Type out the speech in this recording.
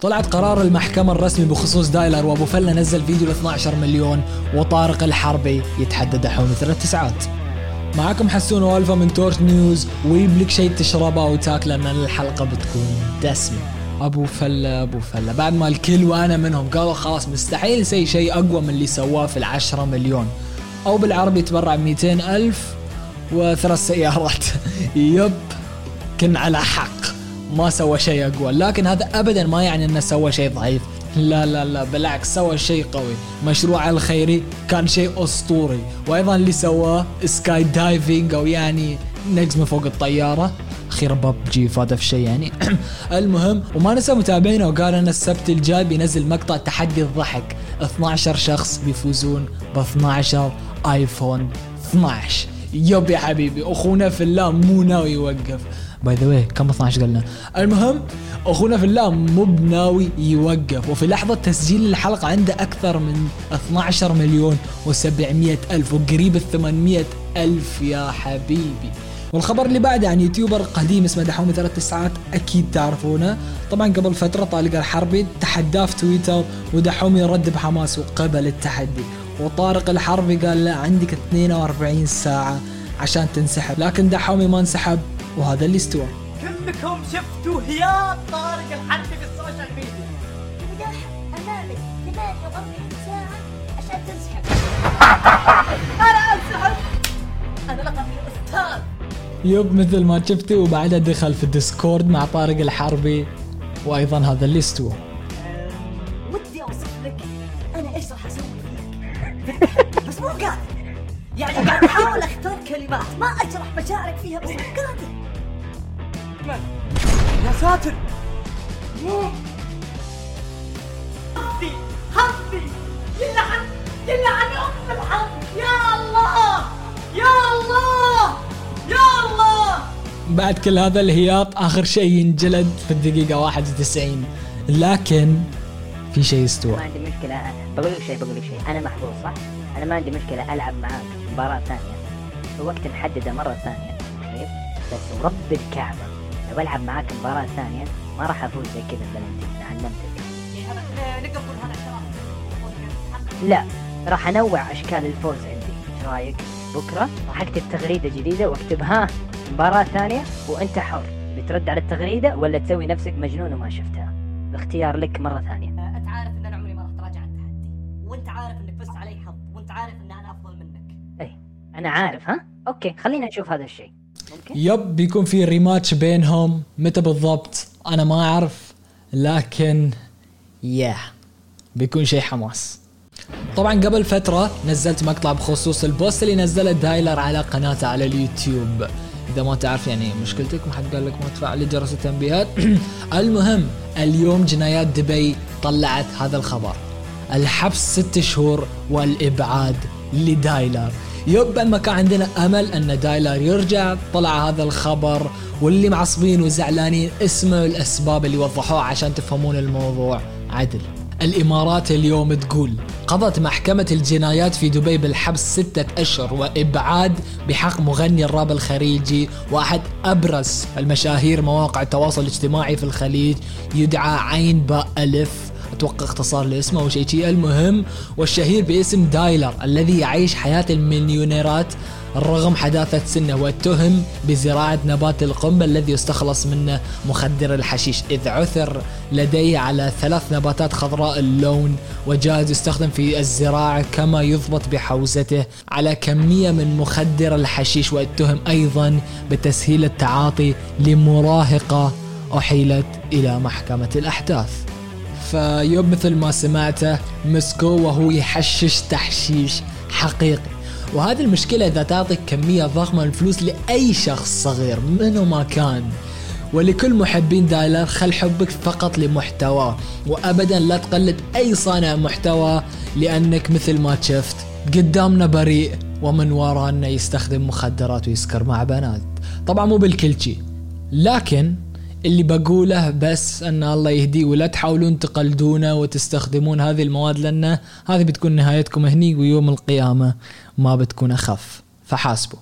طلعت قرار المحكمة الرسمي بخصوص دايلر وأبو فلة نزل فيديو ل 12 مليون وطارق الحربي يتحدى دحوم ثلاث تسعات. معكم حسون وألفا من تورت نيوز ويبلك شيء تشربه وتاكله لأن الحلقة بتكون دسمة. أبو فلة أبو فلة بعد ما الكل وأنا منهم قالوا خلاص مستحيل يسوي شيء أقوى من اللي سواه في العشرة مليون. أو بالعربي يتبرع ب ألف وثلاث سيارات. يب كن على حق. ما سوى شيء أقوى لكن هذا ابدا ما يعني إنه سوى شيء ضعيف. لا لا لا بالعكس سوى شيء قوي. مشروع الخيري كان شيء أسطوري. وأيضا اللي سواه skydiving أو يعني نجمه فوق الطيارة. أخيرا ببجي فاده في شيء يعني. المهم وما نسى متابعينا وقال إن السبت الجاي بينزل مقطع تحدي الضحك. 12 شخص بيفوزون ب 12 آيفون 12 yep يا حبيبي أخونا في الله مو ناوي يوقف. by the way كم 12 قلنا؟ المهم أخونا في الله مو بناوي يوقف. وفي لحظة تسجيل الحلقة عنده أكثر من 12 مليون و700 ألف وقريب ال 800 ألف يا حبيبي. والخبر اللي بعده عن YouTuber قديم اسمه دحومي ثلاث ساعات أكيد تعرفونه. طبعا قبل فترة طارق الحربي تحداه في تويتر ودحومي رد بحماس وقبل التحدي. وطارق الحربي قال لا عندك 42 ساعة عشان تنسحب لكن دحومي ما انسحب وهذا اللي استوى كلكم شفتوا هيام طارق الحربي في السوشيال ميديا. مداح امامك 48 ساعه عشان تنسحب أنا انسحب أنا لقبي أستاذ يب مثل ما شفتي وبعدها دخل في الديسكورد مع طارق الحربي وأيضا هذا اللي استوى مو قادر يعني قاعد أحاول أختار كلمات ما اشرح مشاعرك فيها بس مو قادر. يا ساتر. حظي حظي يلعن يلعن أم الحظ يا الله يا الله يا الله. بعد كل هذا الهياط آخر شيء ينجلد في الدقيقة 91 لكن في شيء ما استوى عندي مشكلة. بقول لك شيء بقول لك شيء. أنا محظوظ صح؟ أنا ما عندي مشكلة ألعب معاك مباراة ثانية. في وقت محددة مرة ثانية طيب بس ورب الكعبة. لو ألعب معاك مباراة ثانية ما راح أفوز زي كذا فالنتين علمتك نقدر نقول هذا لا راح أنوع أشكال الفوز عندي. إيش رأيك؟ بكرة راح أكتب تغريدة جديدة وأكتب ها مباراة ثانية وأنت حر. بترد على التغريدة ولا تسوي نفسك مجنون وما شفتها؟ الاختيار لك مرة ثانية. وانت عارف انك فزت علي حظ وانت عارف ان أنا افضل منك. أي أنا عارف ها؟ okay خلينا نشوف هذا الشيء. ممكن؟ yep بيكون في rematch بينهم. متى بالضبط؟ أنا ما أعرف لكن يا بيكون شيء حماس. طبعا قبل فترة نزلت مقطع بخصوص ال post اللي نزله دايلر على قناته على اليوتيوب. إذا ما تعرف يعني مشكلتك ما حد قال لك ما تفعل جرس التنبيهات. المهم اليوم جنايات دبي طلعت هذا الخبر. الحبس ست شهور والإبعاد لدايلر. يب ما كان عندنا أمل أن دايلر يرجع طلع هذا الخبر واللي معصبين وزعلانين اسمعوا الأسباب اللي وضحوها عشان تفهمون الموضوع. عدل. الإمارات اليوم تقول قضت محكمة الجنايات في دبي بالحبس ستة أشهر وإبعاد بحق مغني الراب الخليجي واحد أبرز المشاهير مواقع التواصل الاجتماعي في الخليج يدعى عين باء ألف. أتوقع اختصار لاسمه أو شيء شيء. المهم والشهير باسم دايلر الذي يعيش حياة المليونيرات رغم حداثة سنه واتهم بزراعة نبات القنبة الذي يستخلص منه مخدر الحشيش. إذ عثر لديه على ثلاث نباتات خضراء اللون وجاء يستخدم في الزراعة كما يضبط بحوزته على كمية من مخدر الحشيش. واتهم أيضا بتسهيل التعاطي لمراهقة أحيلت إلى محكمة الأحداث. فيوم مثل ما سمعته مسكو وهو يحشش تحشيش حقيقي. وهذه المشكلة إذا تعطي كمية ضخمة من الفلوس لأي شخص صغير منو ما كان. ولكل محبين دايلر خل حبك فقط لمحتواه وأبدا لا تقلد أي صانع محتوى لأنك مثل ما شفت قدامنا بريء ومن ورانا يستخدم مخدرات ويسكر مع بنات. طبعا مو بالكل شي. لكن اللي بقوله بس أن الله يهديه ولا تحاولون تقلدونه وتستخدمون هذه المواد لأن هذه بتكون نهايتكم هني ويوم القيامة ما بتكون أخف. فحاسبوا.